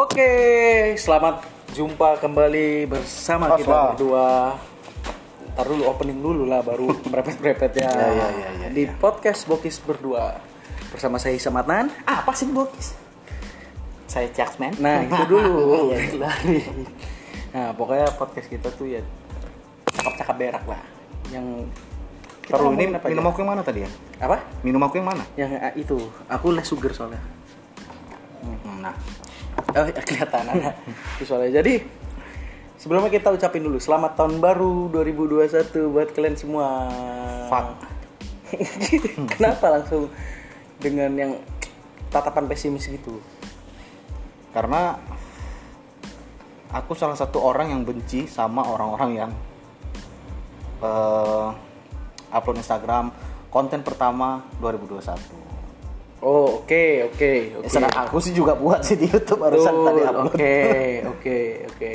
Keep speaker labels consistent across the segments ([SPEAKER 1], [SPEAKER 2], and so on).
[SPEAKER 1] Oke, selamat jumpa kembali bersama
[SPEAKER 2] Pas
[SPEAKER 1] kita
[SPEAKER 2] lah.
[SPEAKER 1] berdua. Ntar dulu opening dulu lah, baru berepet-berepet ya.
[SPEAKER 2] Ya, ya, ya, ya,
[SPEAKER 1] Di podcast Bokis berdua bersama saya Isam Adnan.
[SPEAKER 2] Apa sih bokis? Saya Jacksman.
[SPEAKER 1] Nah itu dulu.
[SPEAKER 2] Iya,
[SPEAKER 1] Lari. Nah pokoknya podcast kita tuh ya cakap-cakap berak lah. Yang kita
[SPEAKER 2] Taruh ini minum
[SPEAKER 1] aja?
[SPEAKER 2] aku yang mana tadi ya?
[SPEAKER 1] apa?
[SPEAKER 2] Minum aku yang mana?
[SPEAKER 1] Yang ah, itu. Aku less sugar soalnya.
[SPEAKER 2] Hmm, Nah,
[SPEAKER 1] Oh, ya, kelihatan ada visualnya. Jadi sebelumnya kita ucapin dulu selamat tahun baru 2021 buat kalian semua.
[SPEAKER 2] Fuck.
[SPEAKER 1] Kenapa langsung dengan yang tatapan pesimis gitu?
[SPEAKER 2] karena aku salah satu orang yang benci sama orang-orang yang eh, upload Instagram konten pertama 2021.
[SPEAKER 1] Oh, oke, oke, oke.
[SPEAKER 2] Ya, sedang aku sih juga buat sih di YouTube barusan
[SPEAKER 1] Betul,
[SPEAKER 2] tadi upload.
[SPEAKER 1] Oke, oke, oke.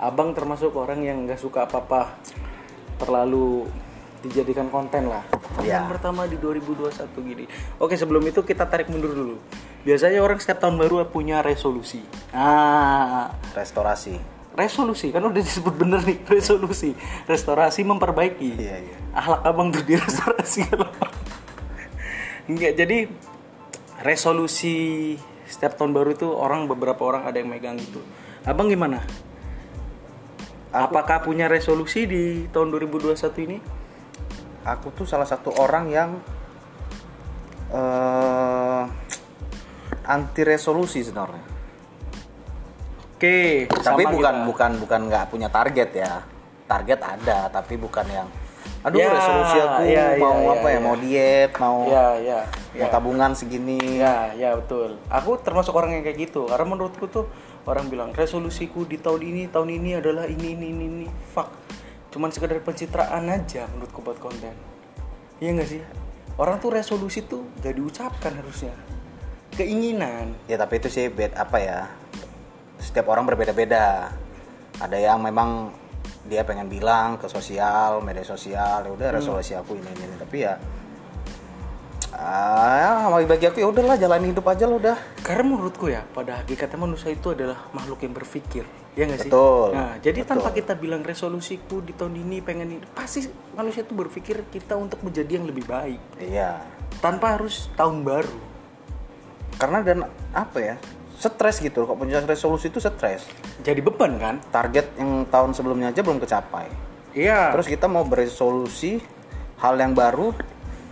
[SPEAKER 1] Abang termasuk orang yang nggak suka apa-apa terlalu dijadikan konten lah.
[SPEAKER 2] Ya.
[SPEAKER 1] Yang pertama di 2021 gini. Oke, sebelum itu kita tarik mundur dulu. Biasanya orang setiap tahun baru punya resolusi. Ah,
[SPEAKER 2] Restorasi.
[SPEAKER 1] resolusi kan udah disebut bener nih resolusi. Restorasi memperbaiki.
[SPEAKER 2] Iya, iya.
[SPEAKER 1] Ahlak abang tuh di restorasi Enggak, jadi resolusi setiap tahun baru itu orang beberapa orang ada yang megang gitu. Abang gimana? Apakah punya resolusi di tahun 2021 ini?
[SPEAKER 2] Aku tuh salah satu orang yang eh anti resolusi sebenarnya.
[SPEAKER 1] Oke,
[SPEAKER 2] tapi bukan
[SPEAKER 1] kita.
[SPEAKER 2] bukan bukan nggak punya target ya target ada tapi bukan yang aduh
[SPEAKER 1] Ya,
[SPEAKER 2] resolusi aku
[SPEAKER 1] ya, ya,
[SPEAKER 2] mau
[SPEAKER 1] ya,
[SPEAKER 2] apa ya
[SPEAKER 1] ya.
[SPEAKER 2] mau diet mau
[SPEAKER 1] Ya, ya,
[SPEAKER 2] mau
[SPEAKER 1] ya.
[SPEAKER 2] tabungan segini
[SPEAKER 1] Ya, ya betul. Aku termasuk orang yang kayak gitu. Karena menurutku tuh orang bilang resolusiku di tahun ini, tahun ini adalah ini, ini, ini, ini. Fuck. Cuman sekedar pencitraan aja menurutku buat konten. Iya nggak sih? Orang tuh resolusi tuh gak diucapkan harusnya. Keinginan.
[SPEAKER 2] ya tapi itu sih bed apa ya setiap orang berbeda-beda ada yang memang dia pengen bilang ke sosial media sosial ya
[SPEAKER 1] Hmm.
[SPEAKER 2] udah resolusi aku ini ini, ini. tapi ya ah bagi aku ya udahlah jalanin hidup aja lo udah
[SPEAKER 1] Karena menurutku ya, pada hakikatnya manusia itu adalah makhluk yang berpikir. Ya nggak sih?
[SPEAKER 2] Betul,
[SPEAKER 1] Nah, jadi
[SPEAKER 2] betul.
[SPEAKER 1] tanpa kita bilang resolusiku di tahun ini pengen ini, pasti manusia itu berpikir kita untuk menjadi yang lebih baik.
[SPEAKER 2] iya
[SPEAKER 1] Tanpa harus tahun baru.
[SPEAKER 2] karena dan apa ya stres gitu kok punya resolusi itu stres.
[SPEAKER 1] Jadi beban kan?
[SPEAKER 2] Target yang tahun sebelumnya aja belum kecapai.
[SPEAKER 1] Iya.
[SPEAKER 2] Terus kita mau beresolusi hal yang baru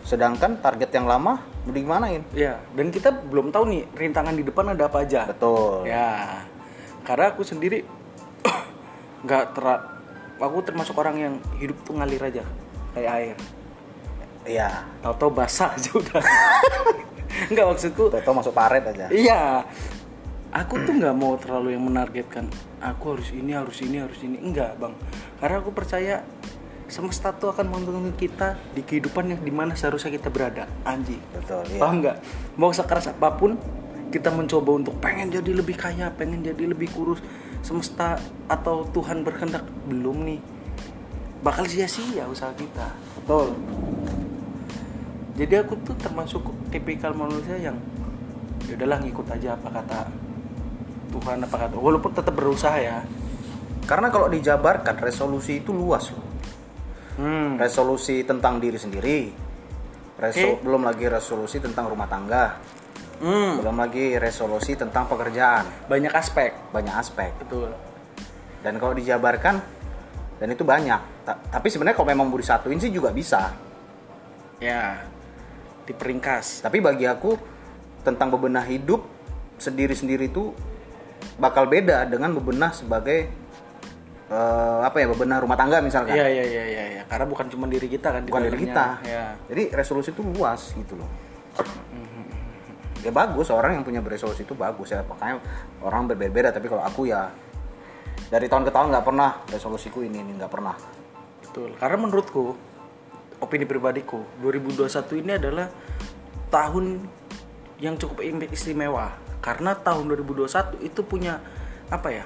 [SPEAKER 2] sedangkan target yang lama mau digimanain?
[SPEAKER 1] Iya. Dan kita belum tahu nih rintangan di depan ada apa aja.
[SPEAKER 2] Betul.
[SPEAKER 1] Ya karena aku sendiri nggak ter aku termasuk orang yang hidup tuh ngalir aja kayak air.
[SPEAKER 2] Iya.
[SPEAKER 1] Tahu-tahu basah aja udah. Nggak maksudku
[SPEAKER 2] atau masuk paret aja.
[SPEAKER 1] Iya aku tuh nggak mau terlalu yang menargetkan aku harus ini harus ini harus ini. Enggak bang. Karena aku percaya semesta tuh akan menuntun kita di kehidupan yang di mana seharusnya kita berada. Anjing
[SPEAKER 2] betul iya.
[SPEAKER 1] Paham nggak? Mau sekeras apa pun kita mencoba untuk pengen jadi lebih kaya pengen jadi lebih kurus semesta atau Tuhan berkehendak belum nih. Bakal sia-sia usaha kita. Betul. Jadi aku tuh termasuk tipikal manusia yang ya udahlah ngikut aja apa kata Tuhan apa kata walaupun tetap berusaha ya.
[SPEAKER 2] Karena kalau dijabarkan resolusi itu luas loh.
[SPEAKER 1] Hmm.
[SPEAKER 2] resolusi tentang diri sendiri. Reso-
[SPEAKER 1] Oke.
[SPEAKER 2] belum lagi resolusi tentang rumah tangga.
[SPEAKER 1] Hmm.
[SPEAKER 2] belum lagi resolusi tentang pekerjaan.
[SPEAKER 1] Banyak aspek.
[SPEAKER 2] Banyak aspek.
[SPEAKER 1] Betul.
[SPEAKER 2] Dan kalau dijabarkan dan itu banyak. Ta- tapi sebenarnya kalau memang mau disatuin sih juga bisa.
[SPEAKER 1] Ya. Diperingkas.
[SPEAKER 2] Tapi bagi aku tentang bebenah hidup sendiri-sendiri itu bakal beda dengan bebenah sebagai eh, apa ya bebenah rumah tangga misalkan
[SPEAKER 1] Iya iya iya iya ya. karena bukan cuma diri kita kan
[SPEAKER 2] bukan
[SPEAKER 1] dalamnya.
[SPEAKER 2] kita
[SPEAKER 1] Ya.
[SPEAKER 2] jadi resolusi itu luas gitu loh ya bagus orang yang punya resolusi itu bagus ya makanya orang berbeda-beda tapi kalau aku ya dari tahun ke tahun nggak pernah resolusiku ini ini nggak pernah
[SPEAKER 1] Betul. Karena menurutku opini pribadiku 2021 ini adalah tahun yang cukup im- istimewa karena tahun 2021 itu punya apa ya?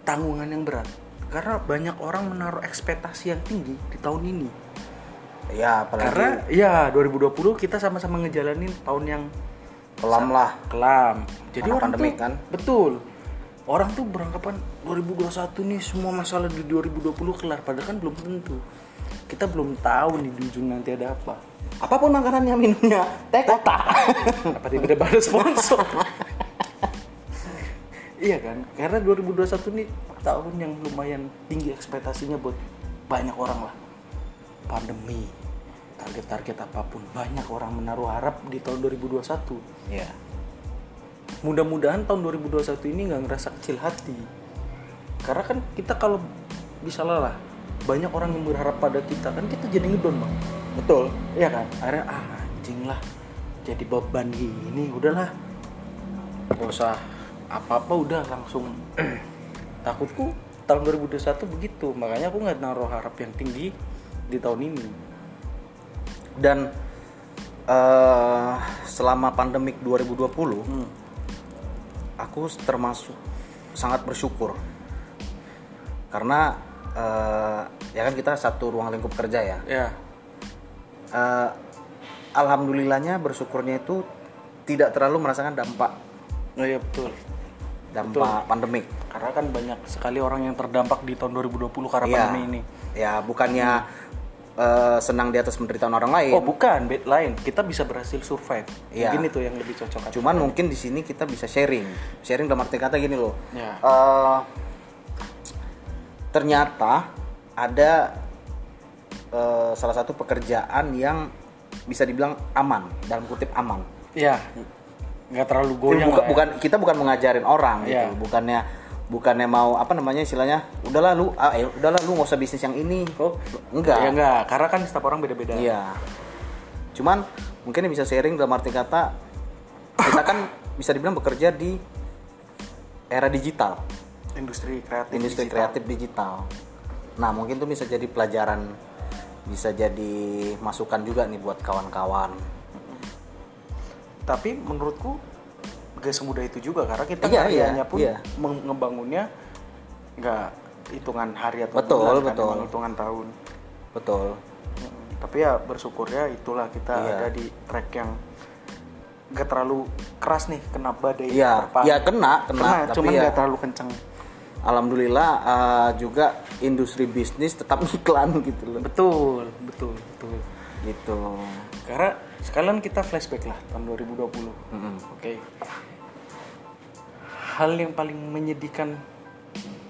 [SPEAKER 1] tanggungan yang berat. Karena banyak orang menaruh ekspektasi yang tinggi di tahun ini.
[SPEAKER 2] ya apalagi
[SPEAKER 1] Karena ya 2020 kita sama-sama ngejalanin tahun yang
[SPEAKER 2] kelam lah
[SPEAKER 1] kelam. Jadi
[SPEAKER 2] Karena
[SPEAKER 1] orang
[SPEAKER 2] pandemik
[SPEAKER 1] tuh
[SPEAKER 2] kan.
[SPEAKER 1] betul. orang tuh beranggapan 2021 nih semua masalah di 2020 kelar padahal kan belum tentu kita belum tahu nih di ujung nanti ada apa.
[SPEAKER 2] Apa pun makanannya minumnya teh kota.
[SPEAKER 1] Apa tidak ada sponsor. Iya kan? Karena 2021 ini tahun yang lumayan tinggi ekspektasinya buat banyak orang lah. Pandemi target-target apa pun banyak orang menaruh harap di tahun 2021
[SPEAKER 2] ya
[SPEAKER 1] mudah-mudahan tahun 2021 ini nggak ngerasa kecil hati. Karena kan kita kalau bisa lah banyak orang yang berharap pada kita. Kan kita jadi ngedon bang.
[SPEAKER 2] Betul.
[SPEAKER 1] Iya kan? Akhirnya ah anjing lah. Jadi beban gini udahlah. Gak usah apa-apa udah langsung. Takutku tahun 2021 begitu. Makanya aku nggak naruh harap yang tinggi di tahun ini.
[SPEAKER 2] Dan eh, selama pandemik 2020
[SPEAKER 1] Hmm.
[SPEAKER 2] aku termasuk sangat bersyukur. Karena eh, ya kan kita satu ruang lingkup kerja ya.
[SPEAKER 1] Ya.
[SPEAKER 2] Eh, alhamdulillahnya bersyukurnya itu tidak terlalu merasakan dampak.
[SPEAKER 1] Oh iya betul.
[SPEAKER 2] Dampak pandemik.
[SPEAKER 1] Karena kan banyak sekali orang yang terdampak di tahun 2020 karena
[SPEAKER 2] Iya.
[SPEAKER 1] pandemi ini.
[SPEAKER 2] Ya bukannya eh, senang di atas penderitaan orang lain.
[SPEAKER 1] Oh bukan bed lain. Kita bisa berhasil survive.
[SPEAKER 2] Iya.
[SPEAKER 1] mungkin itu yang lebih cocok
[SPEAKER 2] cuman mungkin di sini kita bisa sharing. Sharing dalam arti kata gini loh.
[SPEAKER 1] Ya.
[SPEAKER 2] Eh, ternyata ada eh, salah satu pekerjaan yang bisa dibilang aman dalam kutip aman.
[SPEAKER 1] Ya nggak terlalu goyang
[SPEAKER 2] buka-
[SPEAKER 1] ya.
[SPEAKER 2] bukan kita bukan mengajarin orang
[SPEAKER 1] Iya.
[SPEAKER 2] gitu bukannya bukannya mau apa namanya istilahnya udahlah lu ah, eh, udahlah lu nggak usah bisnis yang ini.
[SPEAKER 1] Oh,
[SPEAKER 2] enggak.
[SPEAKER 1] Ya enggak. Karena kan setiap orang beda-beda.
[SPEAKER 2] Iya. Cuman mungkin bisa sharing dalam arti kata kita kan bisa dibilang bekerja di era digital,
[SPEAKER 1] industri kreatif
[SPEAKER 2] industri
[SPEAKER 1] digital.
[SPEAKER 2] kreatif digital. Nah, mungkin itu bisa jadi pelajaran, bisa jadi masukan juga nih buat kawan-kawan.
[SPEAKER 1] tapi menurutku gak semudah itu juga karena kita
[SPEAKER 2] Iya,
[SPEAKER 1] karyanya
[SPEAKER 2] iya,
[SPEAKER 1] pun
[SPEAKER 2] iya.
[SPEAKER 1] ngebangunnya nggak hitungan hari atau
[SPEAKER 2] Betul,
[SPEAKER 1] bulan kan,
[SPEAKER 2] betul.
[SPEAKER 1] emang hitungan tahun
[SPEAKER 2] Betul.
[SPEAKER 1] Tapi ya bersyukurnya itulah kita
[SPEAKER 2] Iya.
[SPEAKER 1] ada di track yang gak terlalu keras nih kena badai
[SPEAKER 2] Iya, ya kena, kena,
[SPEAKER 1] Kena,
[SPEAKER 2] tapi
[SPEAKER 1] cuman
[SPEAKER 2] ya-
[SPEAKER 1] gak terlalu kenceng
[SPEAKER 2] Alhamdulillah eh, juga industri bisnis tetap iklan gitu loh.
[SPEAKER 1] betul betul betul
[SPEAKER 2] Gitu.
[SPEAKER 1] karena sekalian kita flashback lah tahun 2020
[SPEAKER 2] Mm-mm.
[SPEAKER 1] Oke. Hal yang paling menyedihkan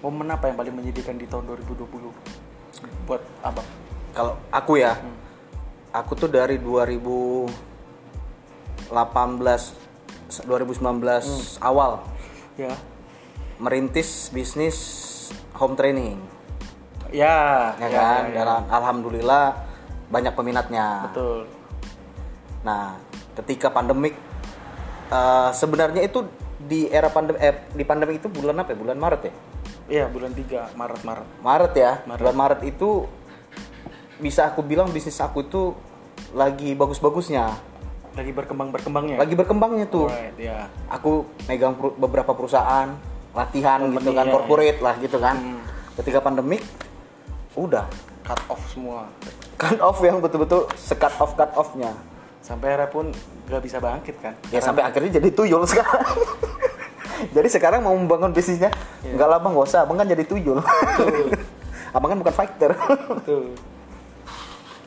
[SPEAKER 1] momen apa yang paling menyedihkan di tahun 2020 buat apa?
[SPEAKER 2] Kalau aku ya, aku tuh dari 2018 2019 awal
[SPEAKER 1] Ya.
[SPEAKER 2] Merintis bisnis home training
[SPEAKER 1] Ya,
[SPEAKER 2] ya kan dan alhamdulillah banyak peminatnya
[SPEAKER 1] Betul.
[SPEAKER 2] nah ketika pandemik eh, sebenarnya itu di era pandemi eh, di pandemi itu bulan apa ya bulan Maret ya
[SPEAKER 1] Iya, bulan 3 Maret Maret.
[SPEAKER 2] Maret ya
[SPEAKER 1] Maret.
[SPEAKER 2] bulan Maret itu bisa aku bilang bisnis aku itu lagi bagus-bagusnya
[SPEAKER 1] Lagi berkembang-berkembangnya.
[SPEAKER 2] lagi berkembangnya tuh
[SPEAKER 1] Alright, ya.
[SPEAKER 2] aku megang beberapa perusahaan latihan
[SPEAKER 1] Company,
[SPEAKER 2] gitu kan
[SPEAKER 1] ya,
[SPEAKER 2] corporate lah gitu kan.
[SPEAKER 1] Hmm.
[SPEAKER 2] ketika pandemik udah.
[SPEAKER 1] Cut off semua.
[SPEAKER 2] cut off yang betul-betul sekat off cut offnya.
[SPEAKER 1] Sampai akhirnya pun gak bisa bangkit kan.
[SPEAKER 2] ya sampai akhirnya jadi tuyul sekarang. Jadi sekarang mau membangun bisnisnya
[SPEAKER 1] Iya.
[SPEAKER 2] nggak lama nggak usah. Abang kan jadi tuyul. Abang kan bukan fighter.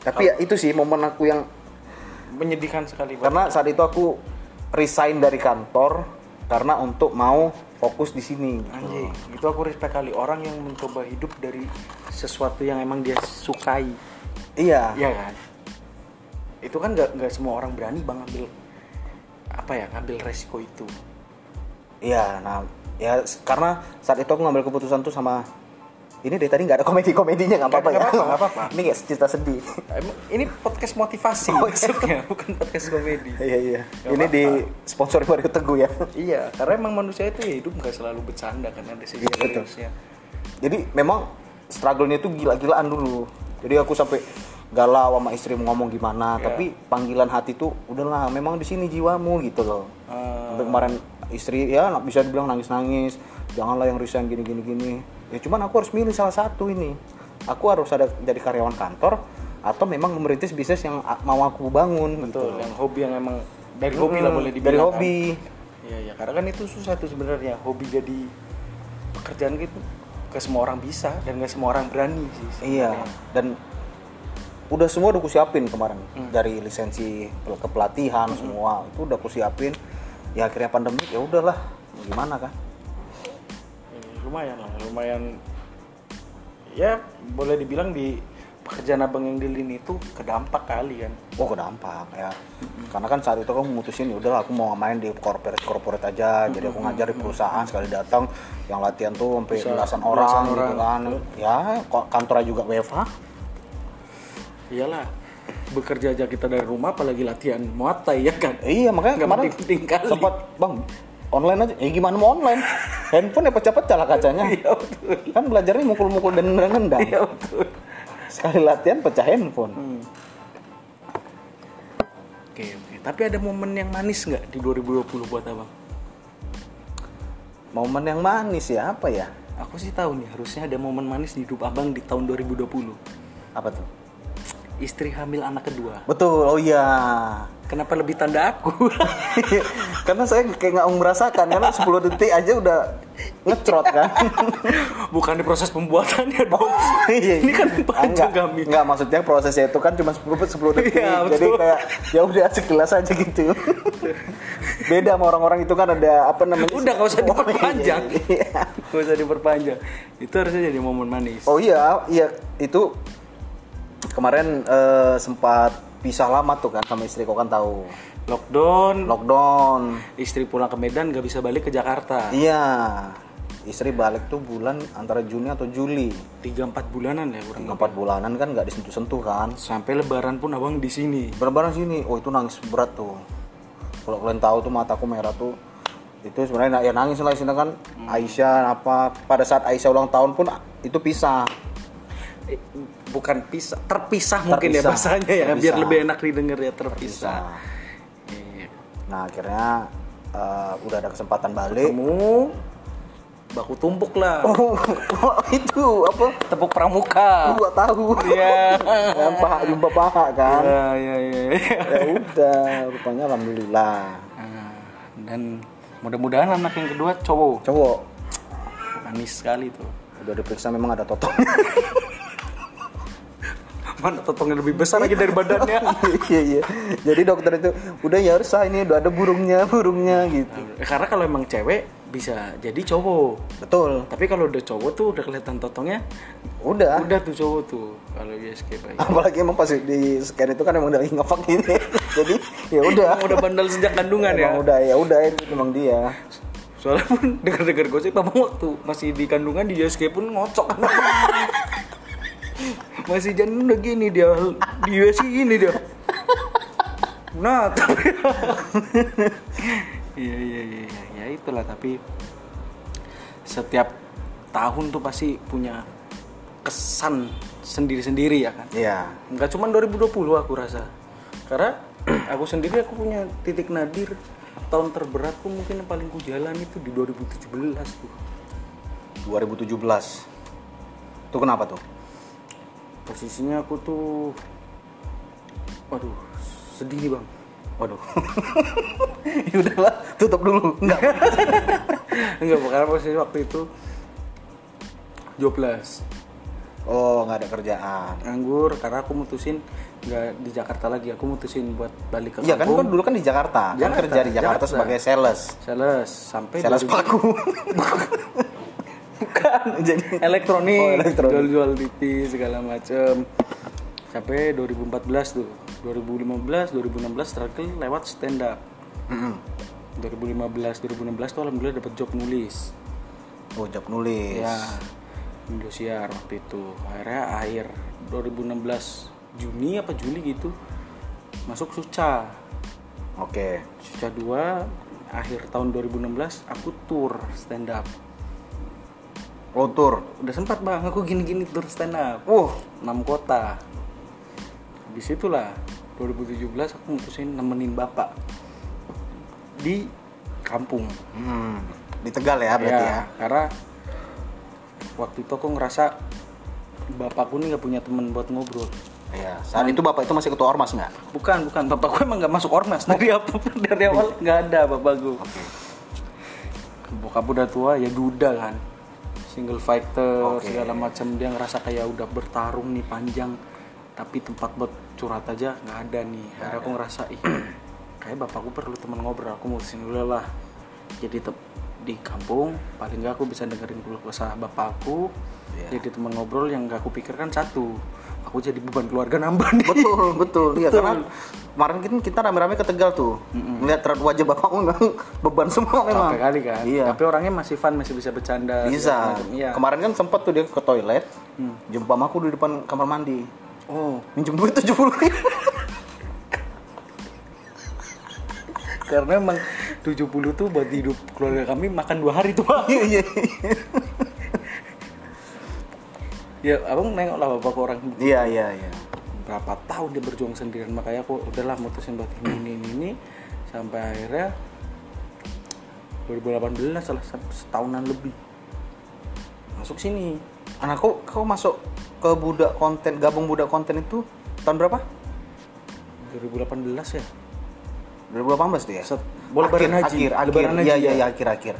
[SPEAKER 2] Tapi ya itu sih momen aku yang
[SPEAKER 1] Menyedihkan sekali
[SPEAKER 2] karena saat itu aku resign dari kantor karena untuk mau fokus di sini gitu.
[SPEAKER 1] Itu aku respect kali orang yang mencoba hidup dari sesuatu yang emang dia sukai.
[SPEAKER 2] iya
[SPEAKER 1] Iya kan? Itu kan nggak nggak semua orang berani bang ngambil apa ya ngambil resiko itu.
[SPEAKER 2] Iya, nah ya karena saat itu aku ngambil keputusan tuh sama ini dari tadi nggak ada komedi komedinya nggak apa-apa ya.
[SPEAKER 1] apa-apa, nggak apa-apa.
[SPEAKER 2] ini kayak cerita sedih.
[SPEAKER 1] Ini podcast motivasi
[SPEAKER 2] Oh, iya.
[SPEAKER 1] maksudnya, bukan podcast komedi.
[SPEAKER 2] Iya iya.
[SPEAKER 1] Nggak
[SPEAKER 2] Ini di sponsori Mario Teguh ya.
[SPEAKER 1] iya, karena emang manusia itu ya hidup nggak selalu bercanda kan ada sisi
[SPEAKER 2] Iya,
[SPEAKER 1] seriusnya.
[SPEAKER 2] Jadi memang struggle-nya itu gila-gilaan dulu. Jadi aku sampai galau sama istri mau ngomong gimana,
[SPEAKER 1] Iya.
[SPEAKER 2] tapi panggilan hati tuh udahlah memang di sini jiwamu gitu loh.
[SPEAKER 1] Ah.
[SPEAKER 2] Sampai kemarin istri ya bisa dibilang nangis-nangis, janganlah yang resign gini gini gini. Ya cuman aku harus milih salah satu ini. Aku harus ada jadi karyawan kantor atau memang merintis bisnis yang mau aku bangun
[SPEAKER 1] Betul,
[SPEAKER 2] gitu.
[SPEAKER 1] yang hobi yang emang dari hobi lah
[SPEAKER 2] Hmm,
[SPEAKER 1] boleh
[SPEAKER 2] dari
[SPEAKER 1] dibilang. kan.
[SPEAKER 2] hobi.
[SPEAKER 1] Iya, iya, karena kan itu susah tuh sebenarnya hobi jadi pekerjaan gitu ke semua orang bisa dan gak semua orang berani sih
[SPEAKER 2] Iya,
[SPEAKER 1] sebenarnya.
[SPEAKER 2] dan udah semua udah ku siapin kemarin
[SPEAKER 1] Hmm.
[SPEAKER 2] dari lisensi pel- kepelatihan semua itu udah ku siapin. Ya akhirnya pandemi ya udahlah, gimana kan?
[SPEAKER 1] Ya, lumayan lah lumayan ya boleh dibilang di pekerjaan abang yang di lini itu kedampak kali kan
[SPEAKER 2] Oh kedampak ya, karena kan saat itu aku memutusin ya udahlah aku mau main di corporate corporate aja, jadi aku ngajar di perusahaan sekali datang yang latihan tuh sampai belasan orang, gitu
[SPEAKER 1] orang.
[SPEAKER 2] kan. Ya kok kantornya juga WFH.
[SPEAKER 1] iyalah bekerja aja kita dari rumah apalagi latihan muay thai ya kan
[SPEAKER 2] Iya makanya
[SPEAKER 1] Nggak
[SPEAKER 2] kemarin
[SPEAKER 1] kali.
[SPEAKER 2] sempat bang online aja. Eh gimana mau online? Handphone ya pecah-pecah lah kacanya.
[SPEAKER 1] iya betul
[SPEAKER 2] kan belajarnya mukul-mukul dan nendang.
[SPEAKER 1] iya betul
[SPEAKER 2] Sekali latihan pecah handphone.
[SPEAKER 1] oke oke tapi ada momen yang manis nggak di 2020 buat abang
[SPEAKER 2] Momen yang manis ya apa ya?
[SPEAKER 1] aku sih tahu nih harusnya ada momen manis di hidup abang di tahun 2020
[SPEAKER 2] Apa tuh?
[SPEAKER 1] Istri hamil anak kedua
[SPEAKER 2] Betul, oh iya.
[SPEAKER 1] kenapa lebih tanda aku
[SPEAKER 2] karena saya kayak nggak merasakan karena 10 detik aja udah ngecrot kan.
[SPEAKER 1] bukan di proses pembuatannya dong
[SPEAKER 2] Iya.
[SPEAKER 1] ini kan panjang
[SPEAKER 2] enggak,
[SPEAKER 1] kami
[SPEAKER 2] enggak maksudnya prosesnya itu kan cuma 10 10 detik.
[SPEAKER 1] Iya,
[SPEAKER 2] Jadi kayak ya udah sekilas aja gitu. Beda sama orang-orang itu kan ada apa namanya?
[SPEAKER 1] Udah, nggak usah
[SPEAKER 2] Oh,
[SPEAKER 1] diperpanjang.
[SPEAKER 2] iya.
[SPEAKER 1] Gak usah diperpanjang itu harusnya jadi momen manis
[SPEAKER 2] Oh iya, iya itu kemarin eh, sempat pisah lama tuh kan sama istri kau kan tahu.
[SPEAKER 1] Lockdown.
[SPEAKER 2] Lockdown.
[SPEAKER 1] istri pulang ke Medan gak bisa balik ke Jakarta.
[SPEAKER 2] Iya, istri balik tuh bulan antara Juni atau Juli.
[SPEAKER 1] tiga empat bulanan ya kurang
[SPEAKER 2] Tiga empat bulanan kan nggak disentuh-sentuh kan.
[SPEAKER 1] sampai lebaran pun abang di sini.
[SPEAKER 2] Barang-barang sini, oh itu nangis berat tuh. Kalau kalian tahu tuh mataku merah tuh. Itu sebenarnya na- ya nangis lah sini kan. Aisyah apa pada saat Aisyah ulang tahun pun itu pisah.
[SPEAKER 1] Eh, bukan pisah terpisah, mungkin ya
[SPEAKER 2] Terpisah.
[SPEAKER 1] bahasanya ya
[SPEAKER 2] Terpisah.
[SPEAKER 1] biar lebih enak didengar ya terpisah, Iya.
[SPEAKER 2] nah akhirnya eh, udah ada kesempatan balik.
[SPEAKER 1] Kamu baku tumpuk lah.
[SPEAKER 2] Oh itu? Apa?
[SPEAKER 1] Tepuk pramuka.
[SPEAKER 2] Gua tahu.
[SPEAKER 1] Iya.
[SPEAKER 2] yang paha jumpa paha kan?
[SPEAKER 1] Ya ya ya
[SPEAKER 2] ya udah rupanya alhamdulillah.
[SPEAKER 1] Nah, dan mudah-mudahan anak yang kedua cowok.
[SPEAKER 2] Cowok.
[SPEAKER 1] Manis sekali tuh.
[SPEAKER 2] Udah diperiksa memang ada totong
[SPEAKER 1] totongnya lebih besar lagi dari badannya.
[SPEAKER 2] Iya iya jadi dokter itu udah ya harus ah, ini udah ada burungnya burungnya gitu.
[SPEAKER 1] Eh, karena kalau emang cewek bisa jadi cowok.
[SPEAKER 2] Betul.
[SPEAKER 1] Tapi kalau udah cowok tuh udah kelihatan totongnya
[SPEAKER 2] udah.
[SPEAKER 1] udah tuh cowok tuh kalau ISK baik
[SPEAKER 2] apalagi emang pas di scan itu kan emang dari ngefak gini jadi ya udah.
[SPEAKER 1] udah bandel sejak kandungan ya?
[SPEAKER 2] emang udah ya udah itu emang dia.
[SPEAKER 1] Soalnya pun dengar-dengar gosip abang waktu masih di kandungan di USG pun ngocok masih janin udah gini dia. Di USG ini dia. Nah tapi iya iya iya iya. ya itulah tapi setiap tahun tuh pasti punya kesan sendiri-sendiri ya kan?
[SPEAKER 2] Iya.
[SPEAKER 1] Nggak cuma 2020 aku rasa. Karena aku sendiri aku punya titik nadir. Tahun terberatku mungkin yang paling ku jalan itu di 2017 tuh
[SPEAKER 2] 2017 itu kenapa tuh
[SPEAKER 1] posisinya aku tuh waduh sedih bang.
[SPEAKER 2] Waduh. Ya udahlah tutup dulu. Enggak.
[SPEAKER 1] Enggak karena posisi waktu itu jobless
[SPEAKER 2] oh nggak ada kerjaan.
[SPEAKER 1] Nganggur karena aku mutusin nggak di Jakarta lagi. Aku mutusin buat balik ke
[SPEAKER 2] iya kan kan dulu kan di Jakarta. Kan
[SPEAKER 1] Jakarta,
[SPEAKER 2] kerja di Jakarta
[SPEAKER 1] Jakarta.
[SPEAKER 2] sebagai sales.
[SPEAKER 1] Sales sampai
[SPEAKER 2] sales
[SPEAKER 1] 2000
[SPEAKER 2] paku
[SPEAKER 1] bukan
[SPEAKER 2] jadi
[SPEAKER 1] elektronik,
[SPEAKER 2] Oh, elektronik.
[SPEAKER 1] jual-jual TV segala macem. Sampai 2014 tuh. 2015 2016 terakhir lewat stand up
[SPEAKER 2] Mm-mm.
[SPEAKER 1] 2015 2016 tuh alhamdulillah dapat job nulis.
[SPEAKER 2] Oh job nulis.
[SPEAKER 1] Ya Indosiar waktu itu. Akhirnya akhir 2016 Juni apa Juli gitu masuk Suca.
[SPEAKER 2] Oke.
[SPEAKER 1] Suca 2 akhir tahun 2016 aku tour stand up
[SPEAKER 2] oh tour.
[SPEAKER 1] Udah sempat bang. Aku gini-gini tour stand up
[SPEAKER 2] uh
[SPEAKER 1] 6 kota di situlah 2017 aku mutusin nemenin bapak di kampung.
[SPEAKER 2] Hmm. di Tegal ya berarti ya,
[SPEAKER 1] karena waktu itu aku ngerasa bapakku ini nggak punya teman buat ngobrol.
[SPEAKER 2] Iya, saat itu bapak itu masih ketua ormas nggak?
[SPEAKER 1] bukan bukan. Bapakku emang nggak masuk ormas. Dari apa dari awal nggak ada bapakku. Bokap udah tua ya duda kan single fighter
[SPEAKER 2] Oke.
[SPEAKER 1] segala macam. Dia ngerasa kayak udah bertarung nih panjang. Tapi tempat buat curhat aja nggak ada nih. Akhirnya aku ngerasa ih kayak bapakku perlu teman ngobrol. Aku mutusin dulu lah. Jadi tep- di kampung paling nggak aku bisa dengerin keluh kesah bapakku.
[SPEAKER 2] Iya.
[SPEAKER 1] jadi teman ngobrol yang gak aku pikirkan satu aku jadi beban keluarga nambah nih.
[SPEAKER 2] Betul betul. Iya karena kemarin kita kita rame-rame ke Tegal tuh. Melihat rat wajah bapakmu memang beban semua memang.
[SPEAKER 1] capek kali kan.
[SPEAKER 2] Iya.
[SPEAKER 1] Tapi orangnya masih fun masih bisa bercanda
[SPEAKER 2] bisa.
[SPEAKER 1] iya.
[SPEAKER 2] Kemarin kan sempat tuh dia ke toilet jumpa mamaku di depan kamar mandi.
[SPEAKER 1] Oh.
[SPEAKER 2] Minjem duit tujuh puluh ribu.
[SPEAKER 1] Karena emang 70 tuh buat hidup keluarga kami makan dua hari tuh Pak.
[SPEAKER 2] iya iya
[SPEAKER 1] ya abang nengok lah bapak orang
[SPEAKER 2] iya iya iya.
[SPEAKER 1] Berapa tahun dia berjuang sendirian makanya aku udahlah mutusin buat ini ini ini, ini. sampai akhirnya 2018 salah setahunan lebih. Masuk sini.
[SPEAKER 2] Anakku kau masuk ke budak konten gabung budak konten itu tahun berapa?
[SPEAKER 1] 2018 ya.
[SPEAKER 2] 2018 tuh ya?
[SPEAKER 1] Set- boleh
[SPEAKER 2] akhir,
[SPEAKER 1] haji.
[SPEAKER 2] akhir akhir.
[SPEAKER 1] Lebaran haji,
[SPEAKER 2] iya iya
[SPEAKER 1] ya.
[SPEAKER 2] iya akhir akhir.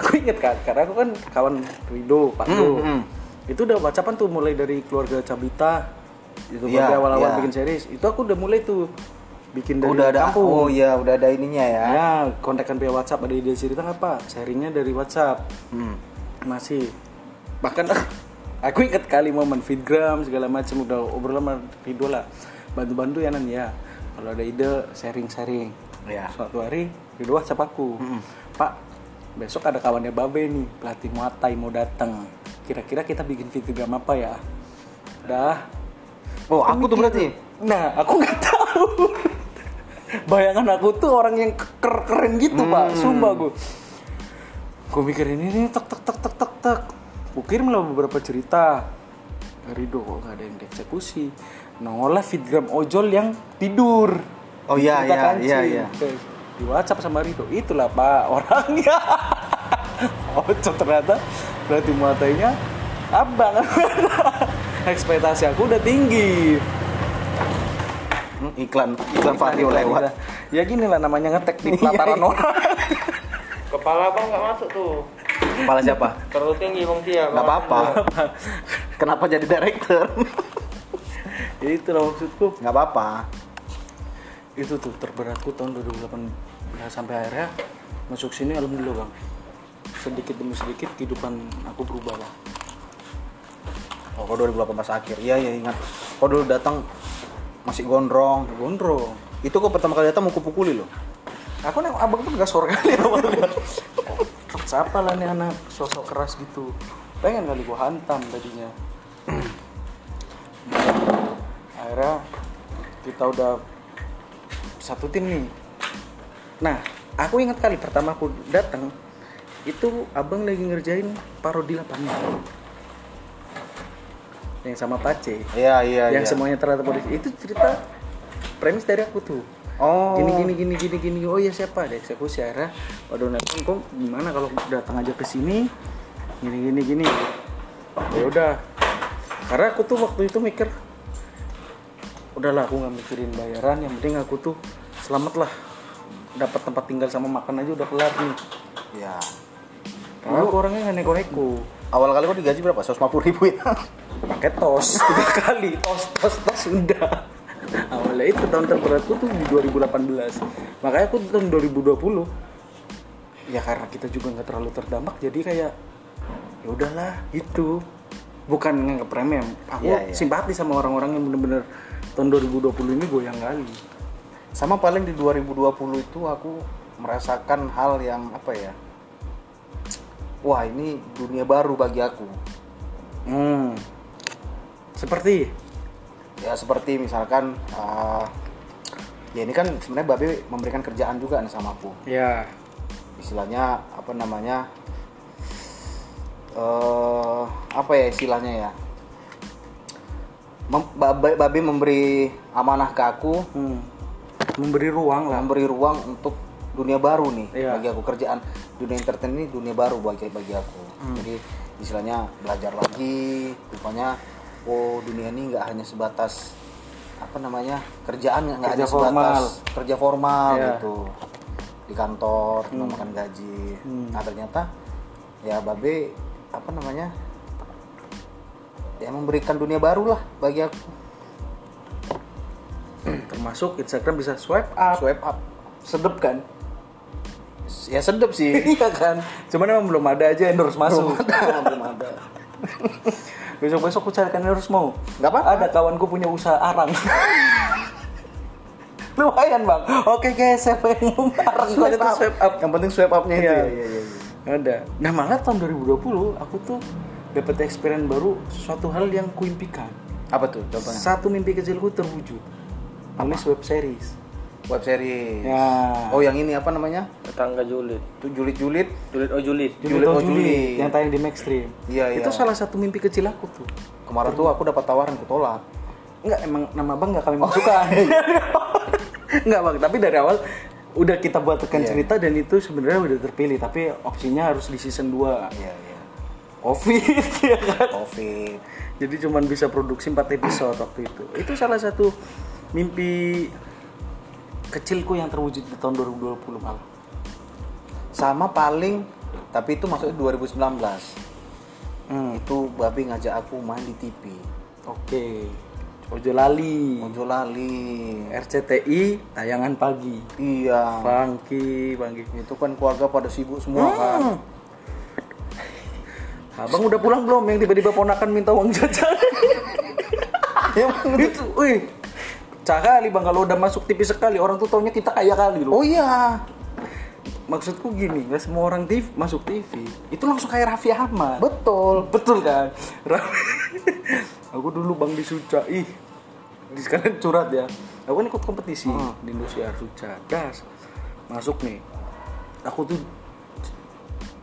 [SPEAKER 1] Aku inget kan karena aku kan kawan Rido Pak Do
[SPEAKER 2] hmm.
[SPEAKER 1] Itu udah whatsappan tuh mulai dari keluarga Cabita itu
[SPEAKER 2] Iya,
[SPEAKER 1] baru awal-awal
[SPEAKER 2] iya.
[SPEAKER 1] bikin series. Itu aku udah mulai tuh bikin dari
[SPEAKER 2] udah ada
[SPEAKER 1] kampung.
[SPEAKER 2] oh iya udah ada ininya ya.
[SPEAKER 1] Ya kontakkan via WhatsApp ada ide cerita apa sharingnya dari WhatsApp.
[SPEAKER 2] Hmm.
[SPEAKER 1] masih. Bahkan aku inget kali momen feedgram segala macam udah obrol sama lah. Bantu-bantu ya nan ya. Kalau ada ide sharing-sharing.
[SPEAKER 2] Ya
[SPEAKER 1] suatu hari Rido WhatsApp aku. Pak besok ada kawannya Babe nih pelatih Muay Thai mau datang kira-kira kita bikin feedgram apa ya dah
[SPEAKER 2] oh aku tuh berarti
[SPEAKER 1] Nah, aku nggak tahu. Bayangan aku tuh orang yang ker- keren gitu, Pak. Sumpah gue. Gue mikirin ini tek tek tek tek tek tek. Kirim lah beberapa cerita. Rido kok nggak ada yang dieksekusi. Nongol fitgram ojol yang tidur.
[SPEAKER 2] Oh, iya, iya,
[SPEAKER 1] kancing.
[SPEAKER 2] iya, iya.
[SPEAKER 1] Di WhatsApp sama Rido. Itulah Pak orangnya. ojol ternyata berarti muatainya abang. Ekspektasi aku udah tinggi.
[SPEAKER 2] Hmm, iklan iklan Vario lewat
[SPEAKER 1] Ya gini lah namanya ngetek di pelataran orang.
[SPEAKER 3] Kepala bang nggak masuk tuh.
[SPEAKER 2] kepala siapa
[SPEAKER 3] Terlalu tinggi bang Tia.
[SPEAKER 2] nggak apa-apa kenapa jadi director
[SPEAKER 1] Ya itu lah maksudku.
[SPEAKER 2] nggak apa-apa
[SPEAKER 1] Itu tuh terberatku tahun 2018 sampai akhirnya masuk sini alhamdulillah bang. Sedikit demi sedikit kehidupan aku berubah lah.
[SPEAKER 2] oh kok 2018 akhir iya iya ingat kok dulu datang masih gondrong
[SPEAKER 1] Gondrong.
[SPEAKER 2] itu kok pertama kali datang mau kupukuli loh
[SPEAKER 1] Aku nengok abang tuh gak sore kali. Oh, siapa lah nih anak sosok keras gitu. Pengen kali gua hantam tadinya. Akhirnya kita udah satu tim nih. Nah, aku ingat kali pertama aku datang itu abang lagi ngerjain parodi lapangan. Yang sama Pace.
[SPEAKER 2] iya iya
[SPEAKER 1] yang
[SPEAKER 2] iya.
[SPEAKER 1] semuanya ternyata polisi. Itu cerita premis dari aku tuh.
[SPEAKER 2] Oh.
[SPEAKER 1] Gini gini gini gini gini. Oh ya siapa? Ada eksekusi akhirnya waduh nelpon kok gimana kalau datang aja ke sini? Gini gini gini. Ya udah. Karena aku tuh waktu itu mikir udahlah aku nggak mikirin bayaran. Yang penting aku tuh selamat lah dapat tempat tinggal sama makan aja udah kelar nih.
[SPEAKER 2] Iya
[SPEAKER 1] karena aku orangnya nggak neko-neko.
[SPEAKER 2] Awal kali kok digaji berapa? 150 ribu ya?
[SPEAKER 1] Pakai tos tiga kali. Tos tos tos udah. Awalnya itu tahun terberatku tuh di 2018 makanya aku tahun 2020 ya karena kita juga nggak terlalu terdampak jadi kayak ya udahlah itu bukan nganggap remeh aku
[SPEAKER 2] Iya, iya.
[SPEAKER 1] simpati sama orang-orang yang bener-bener tahun 2020 ini goyang kali
[SPEAKER 2] sama paling di 2020 itu aku merasakan hal yang apa ya wah ini dunia baru bagi aku.
[SPEAKER 1] Hmm. seperti?
[SPEAKER 2] Ya seperti misalkan uh, ya ini kan sebenarnya babe memberikan kerjaan juga nih sama aku.
[SPEAKER 1] Ya.
[SPEAKER 2] Istilahnya apa namanya eh apa ya istilahnya ya? Mem- babe, babe memberi amanah ke aku.
[SPEAKER 1] Hmm. memberi ruang lah.
[SPEAKER 2] Memberi ruang untuk dunia baru nih
[SPEAKER 1] Iya.
[SPEAKER 2] bagi aku kerjaan dunia entertain ini dunia baru bagi bagi aku
[SPEAKER 1] Hmm.
[SPEAKER 2] jadi istilahnya belajar lagi rupanya oh dunia ini nggak hanya sebatas apa namanya kerjaan nggak hanya sebatas
[SPEAKER 1] formal.
[SPEAKER 2] kerja formal
[SPEAKER 1] Iya.
[SPEAKER 2] gitu di kantor cuma makan gaji
[SPEAKER 1] Hmm.
[SPEAKER 2] nah ternyata ya babe apa namanya ya memberikan dunia baru lah bagi aku
[SPEAKER 1] termasuk Instagram bisa swipe up
[SPEAKER 2] swipe up
[SPEAKER 1] sedep kan
[SPEAKER 2] ya sedep sih.
[SPEAKER 1] Iya kan? Cuman emang belum ada aja endorse masuk
[SPEAKER 2] belum ada belum ada.
[SPEAKER 1] Besok besok aku carikan endorse mau
[SPEAKER 2] Nggak apa-apa.
[SPEAKER 1] ada kawanku punya usaha arang. Lumayan bang. Oke guys yang mau arang
[SPEAKER 2] swipe up.
[SPEAKER 1] swipe up.
[SPEAKER 2] Yang penting swipe upnya itu
[SPEAKER 1] Iya.
[SPEAKER 2] ya, ya, ya, ya.
[SPEAKER 1] ada. Nah malah tahun 2020 aku tuh dapat experience baru suatu hal yang kuimpikan
[SPEAKER 2] apa tuh contohnya?
[SPEAKER 1] Satu mimpi kecilku terwujud. Nulis web series
[SPEAKER 2] web series
[SPEAKER 1] ya
[SPEAKER 2] oh yang ini apa namanya
[SPEAKER 3] Tetangga julid.
[SPEAKER 2] tuh julid julid
[SPEAKER 3] Julid oh julid.
[SPEAKER 1] Julit
[SPEAKER 2] Julit
[SPEAKER 1] oh
[SPEAKER 2] oh
[SPEAKER 1] Julit,
[SPEAKER 2] Julit.
[SPEAKER 1] yang tayang di Maxstream
[SPEAKER 2] Iya,
[SPEAKER 1] itu
[SPEAKER 2] iya.
[SPEAKER 1] salah satu mimpi kecil aku tuh
[SPEAKER 2] kemarin tuh aku dapat tawaran aku tolak
[SPEAKER 1] Enggak, emang nama bang nggak kami masukkan. Enggak bang, tapi dari awal udah kita buatkan
[SPEAKER 2] Iya.
[SPEAKER 1] cerita dan itu sebenarnya udah terpilih, tapi opsinya harus di season 2
[SPEAKER 2] iya iya
[SPEAKER 1] Covid ya kan.
[SPEAKER 2] covid
[SPEAKER 1] Jadi cuman bisa produksi 4 episode waktu itu. Itu salah satu mimpi kecilku yang terwujud di tahun 2020 malah.
[SPEAKER 2] sama paling tapi itu masuk 2019
[SPEAKER 1] Hmm.
[SPEAKER 2] itu babi ngajak aku main di TV
[SPEAKER 1] Oke. Ojo lali.
[SPEAKER 2] Ojo lali
[SPEAKER 1] RCTI tayangan pagi.
[SPEAKER 2] iya
[SPEAKER 1] Funky, funky.
[SPEAKER 2] itu kan keluarga pada sibuk semua kan
[SPEAKER 1] Hmm. Abang udah pulang belum yang tiba-tiba ponakan minta uang jajan? itu, wih. Cah kali bang kalau udah masuk TV sekali orang tuh taunya kita kaya kali loh.
[SPEAKER 2] oh iya
[SPEAKER 1] Maksudku gini, nggak semua orang TV masuk TV itu langsung kayak Raffi Ahmad.
[SPEAKER 2] betul
[SPEAKER 1] Betul kan? Aku dulu bang di Suca, ih di sekalian curhat ya. Aku kan ikut kompetisi di Indonesia Suca, das masuk nih. Aku tuh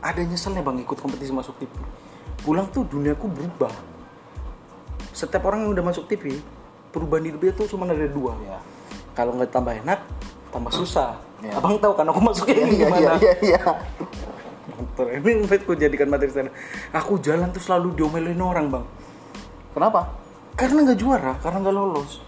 [SPEAKER 1] ada nyeselnya bang ikut kompetisi masuk TV. Pulang tuh duniaku berubah. Setiap orang yang udah masuk TV, perubahan hidupnya tuh cuma ada dua.
[SPEAKER 2] Iya.
[SPEAKER 1] Kalau nggak tambah enak, tambah susah.
[SPEAKER 2] Iya.
[SPEAKER 1] Abang tahu kan aku masuknya
[SPEAKER 2] iya
[SPEAKER 1] ini
[SPEAKER 2] iya
[SPEAKER 1] gimana?
[SPEAKER 2] iya iya iya
[SPEAKER 1] Motor ini invite ku jadikan materi stand up. Aku jalan tuh selalu diomelin orang bang.
[SPEAKER 2] kenapa
[SPEAKER 1] Karena nggak juara, karena nggak lolos.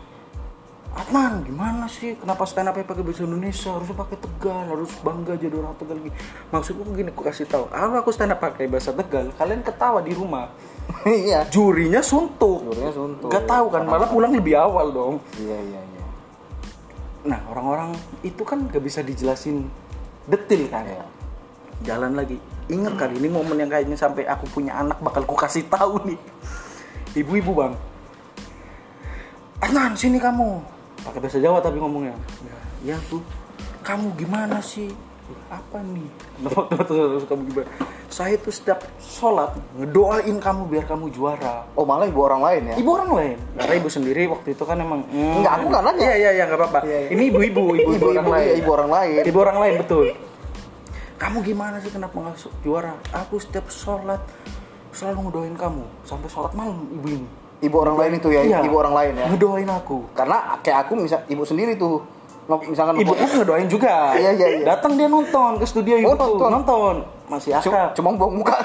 [SPEAKER 1] Atman, gimana sih? Kenapa stand up pakai bahasa Indonesia? Harusnya pakai Tegal, harus bangga jadi orang Tegal gini. Maksudku begini, aku kasih tahu. Kalau aku stand up pakai bahasa Tegal, kalian ketawa di rumah.
[SPEAKER 2] iya
[SPEAKER 1] Jurinya suntuk.
[SPEAKER 2] Jurinya suntuk.
[SPEAKER 1] Gak tahu kan, malah pulang lebih awal dong.
[SPEAKER 2] iya iya iya
[SPEAKER 1] Nah, orang-orang itu kan gak bisa dijelasin detil kan.
[SPEAKER 2] Iya.
[SPEAKER 1] Jalan lagi. Ingat kali ini momen yang kayaknya sampai aku punya anak bakal ku kasih tahu nih. Ibu-ibu, Bang. Adnan, sini kamu. Pakai bahasa Jawa tapi ngomongnya. Ya, ya tuh. Kamu gimana sih? Apa nih? Kamu gimana? Saya tuh setiap sholat ngedoain kamu biar kamu juara.
[SPEAKER 2] oh malah ibu orang lain ya
[SPEAKER 1] Ibu orang lain. Karena ibu sendiri waktu itu kan emang hmm,
[SPEAKER 2] Enggak, aku nggak nanya.
[SPEAKER 1] Iya iya iya nggak apa-apa.
[SPEAKER 2] Iya, iya.
[SPEAKER 1] Ini ibu-ibu, ibu-ibu
[SPEAKER 2] ibu
[SPEAKER 1] orang
[SPEAKER 2] ibu
[SPEAKER 1] lain.
[SPEAKER 2] ibu orang lain
[SPEAKER 1] Ibu orang lain betul. Kamu gimana sih kenapa nggak juara? Aku setiap sholat selalu ngedoain kamu sampai sholat malam ibu ini.
[SPEAKER 2] Ibu orang lain itu ya
[SPEAKER 1] Iya.
[SPEAKER 2] ibu orang lain ya
[SPEAKER 1] Ngedoain aku.
[SPEAKER 2] karena kayak aku misal ibu sendiri tuh misalkan
[SPEAKER 1] Ibu aku ngedoain juga.
[SPEAKER 2] Iya, iya, iya.
[SPEAKER 1] Datang dia nonton ke studio ibu
[SPEAKER 2] Oh, nonton.
[SPEAKER 1] nonton. Masih akrab.
[SPEAKER 2] cuma buang muka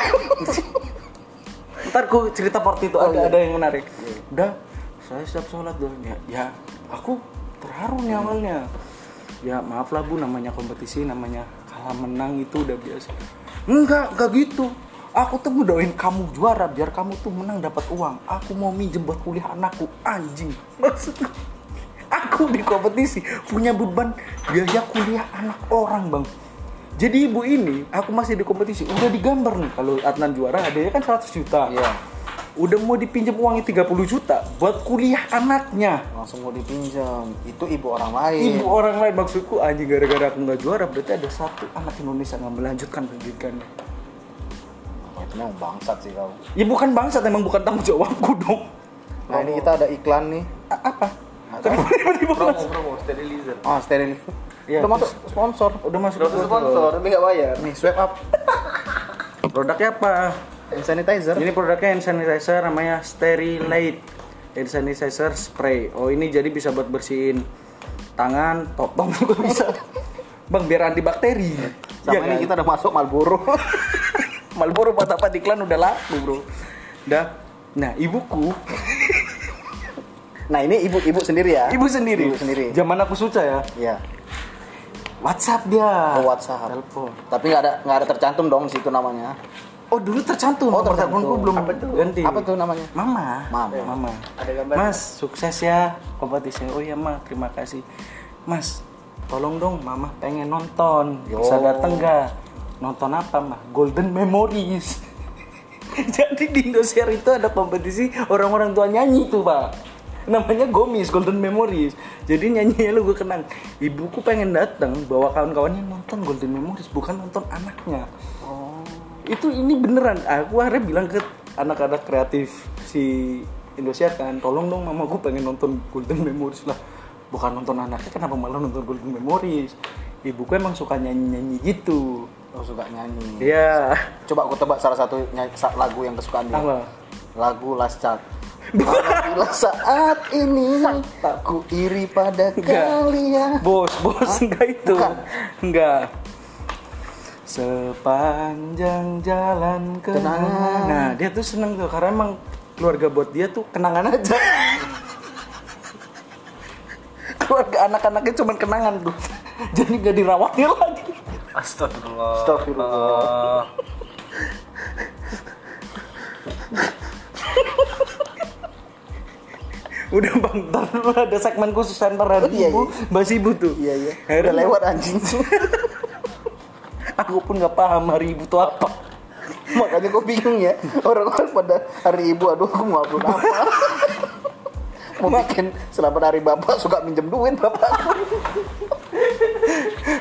[SPEAKER 1] Ntar ku cerita part itu
[SPEAKER 2] Oh,
[SPEAKER 1] ada
[SPEAKER 2] iya.
[SPEAKER 1] ada yang menarik. Udah, saya setiap sholat doang ya. Ya, aku terharu nih awalnya. Ya maaf lah bu, namanya kompetisi, namanya kalah menang itu udah biasa. Enggak, enggak gitu. Aku tuh ngedoain kamu juara biar kamu tuh menang dapat uang. Aku mau minjem buat kuliah anakku, anjing. Maksudku, aku di kompetisi punya beban biaya kuliah anak orang bang. Jadi ibu ini, aku masih di kompetisi, udah digambar nih kalau Adnan juara hadiahnya kan 100 juta.
[SPEAKER 2] Iya.
[SPEAKER 1] Udah mau dipinjam uangnya 30 juta buat kuliah anaknya.
[SPEAKER 2] langsung mau dipinjam itu ibu orang lain
[SPEAKER 1] Ibu orang lain maksudku anjing gara-gara aku nggak juara berarti ada satu anak Indonesia yang melanjutkan pendidikannya.
[SPEAKER 2] Oh, memang bangsat sih kau
[SPEAKER 1] Ya bukan bangsa, emang bukan tanggung jawabku dong.
[SPEAKER 2] nah ini kita ada iklan nih
[SPEAKER 1] A- apa? Kenapa tiba-tiba
[SPEAKER 3] Promo promo sterilizer.
[SPEAKER 2] ah steril
[SPEAKER 1] Iya,
[SPEAKER 2] udah masuk sponsor
[SPEAKER 1] Udah masuk
[SPEAKER 3] Udah sponsor tapi nggak bayar.
[SPEAKER 2] nih swipe up
[SPEAKER 1] Produknya apa?
[SPEAKER 2] hand sanitizer
[SPEAKER 1] Ini produknya hand sanitizer namanya Sterilite hand sanitizer spray. Oh ini jadi bisa buat bersihin tangan, topong juga bisa. Bang biar antibakteri.
[SPEAKER 2] sama
[SPEAKER 1] Iya
[SPEAKER 2] ini
[SPEAKER 1] kan?
[SPEAKER 2] kita udah masuk Marlboro
[SPEAKER 1] Marlboro buat apa iklan udah laku bro. Dah. Nah ibuku,
[SPEAKER 2] nah ini ibu ibu sendiri ya
[SPEAKER 1] ibu sendiri.
[SPEAKER 2] ibu sendiri
[SPEAKER 1] Zaman aku suca ya.
[SPEAKER 2] Iya.
[SPEAKER 1] WhatsApp dia.
[SPEAKER 2] Oh, WhatsApp.
[SPEAKER 1] Telepon.
[SPEAKER 2] Tapi nggak ada nggak ada tercantum dong situ namanya.
[SPEAKER 1] Oh dulu tercantum.
[SPEAKER 2] Oh, tercantum.
[SPEAKER 1] teleponku belum
[SPEAKER 3] Apa tuh?
[SPEAKER 1] ganti.
[SPEAKER 2] Apa tuh namanya?
[SPEAKER 1] Mama.
[SPEAKER 2] Mama.
[SPEAKER 1] Mama.
[SPEAKER 3] Ada gambar.
[SPEAKER 1] Mas, sukses ya kompetisi. Oh iya, Ma, terima kasih. Mas, tolong dong Mama pengen nonton.
[SPEAKER 2] Yo.
[SPEAKER 1] Bisa dateng nggak? Nonton apa, Mah? Golden Memories. Jadi di Indosiar itu ada kompetisi orang-orang tua nyanyi tuh, Pak. Namanya Gomis Golden Memories. Jadi nyanyinya lu gue kenang. Ibuku pengen datang bawa kawan-kawannya nonton Golden Memories, bukan nonton anaknya.
[SPEAKER 2] Oh.
[SPEAKER 1] itu ini beneran aku akhirnya bilang ke anak-anak kreatif si Indosiar kan tolong dong mama gue pengen nonton Golden Memories lah bukan nonton anaknya kenapa malah nonton Golden Memories ibuku emang suka nyanyi-nyanyi gitu
[SPEAKER 2] Oh, suka nyanyi.
[SPEAKER 1] Iya
[SPEAKER 2] Coba aku tebak salah satu lagu yang kesukaan dia.
[SPEAKER 1] Apa?
[SPEAKER 2] Lagu Last Chat. Bila saat ini ku iri pada
[SPEAKER 1] Enggak.
[SPEAKER 2] kalian.
[SPEAKER 1] bos bos enggak itu
[SPEAKER 2] Bukan.
[SPEAKER 1] enggak sepanjang jalan kenangan nah dia tuh seneng tuh karena emang keluarga buat dia tuh kenangan aja keluarga anak-anaknya cuma kenangan tuh jadi gak dirawatnya lagi
[SPEAKER 3] Astagfirullah.
[SPEAKER 2] Astagfirullah.
[SPEAKER 1] udah bang ntar dulu ada segmen khusus senteran
[SPEAKER 2] Oh, iya,
[SPEAKER 1] ibu
[SPEAKER 2] iya.
[SPEAKER 1] bahas ibu tuh
[SPEAKER 2] Iya iya.
[SPEAKER 1] Akhirnya
[SPEAKER 2] Udah lewat anjing.
[SPEAKER 1] aku pun nggak paham hari ibu tuh apa
[SPEAKER 2] Makanya gue bingung ya orang-orang pada hari ibu aduh aku mau upload apa. mau bikin selamat hari bapak suka minjem duit bapak.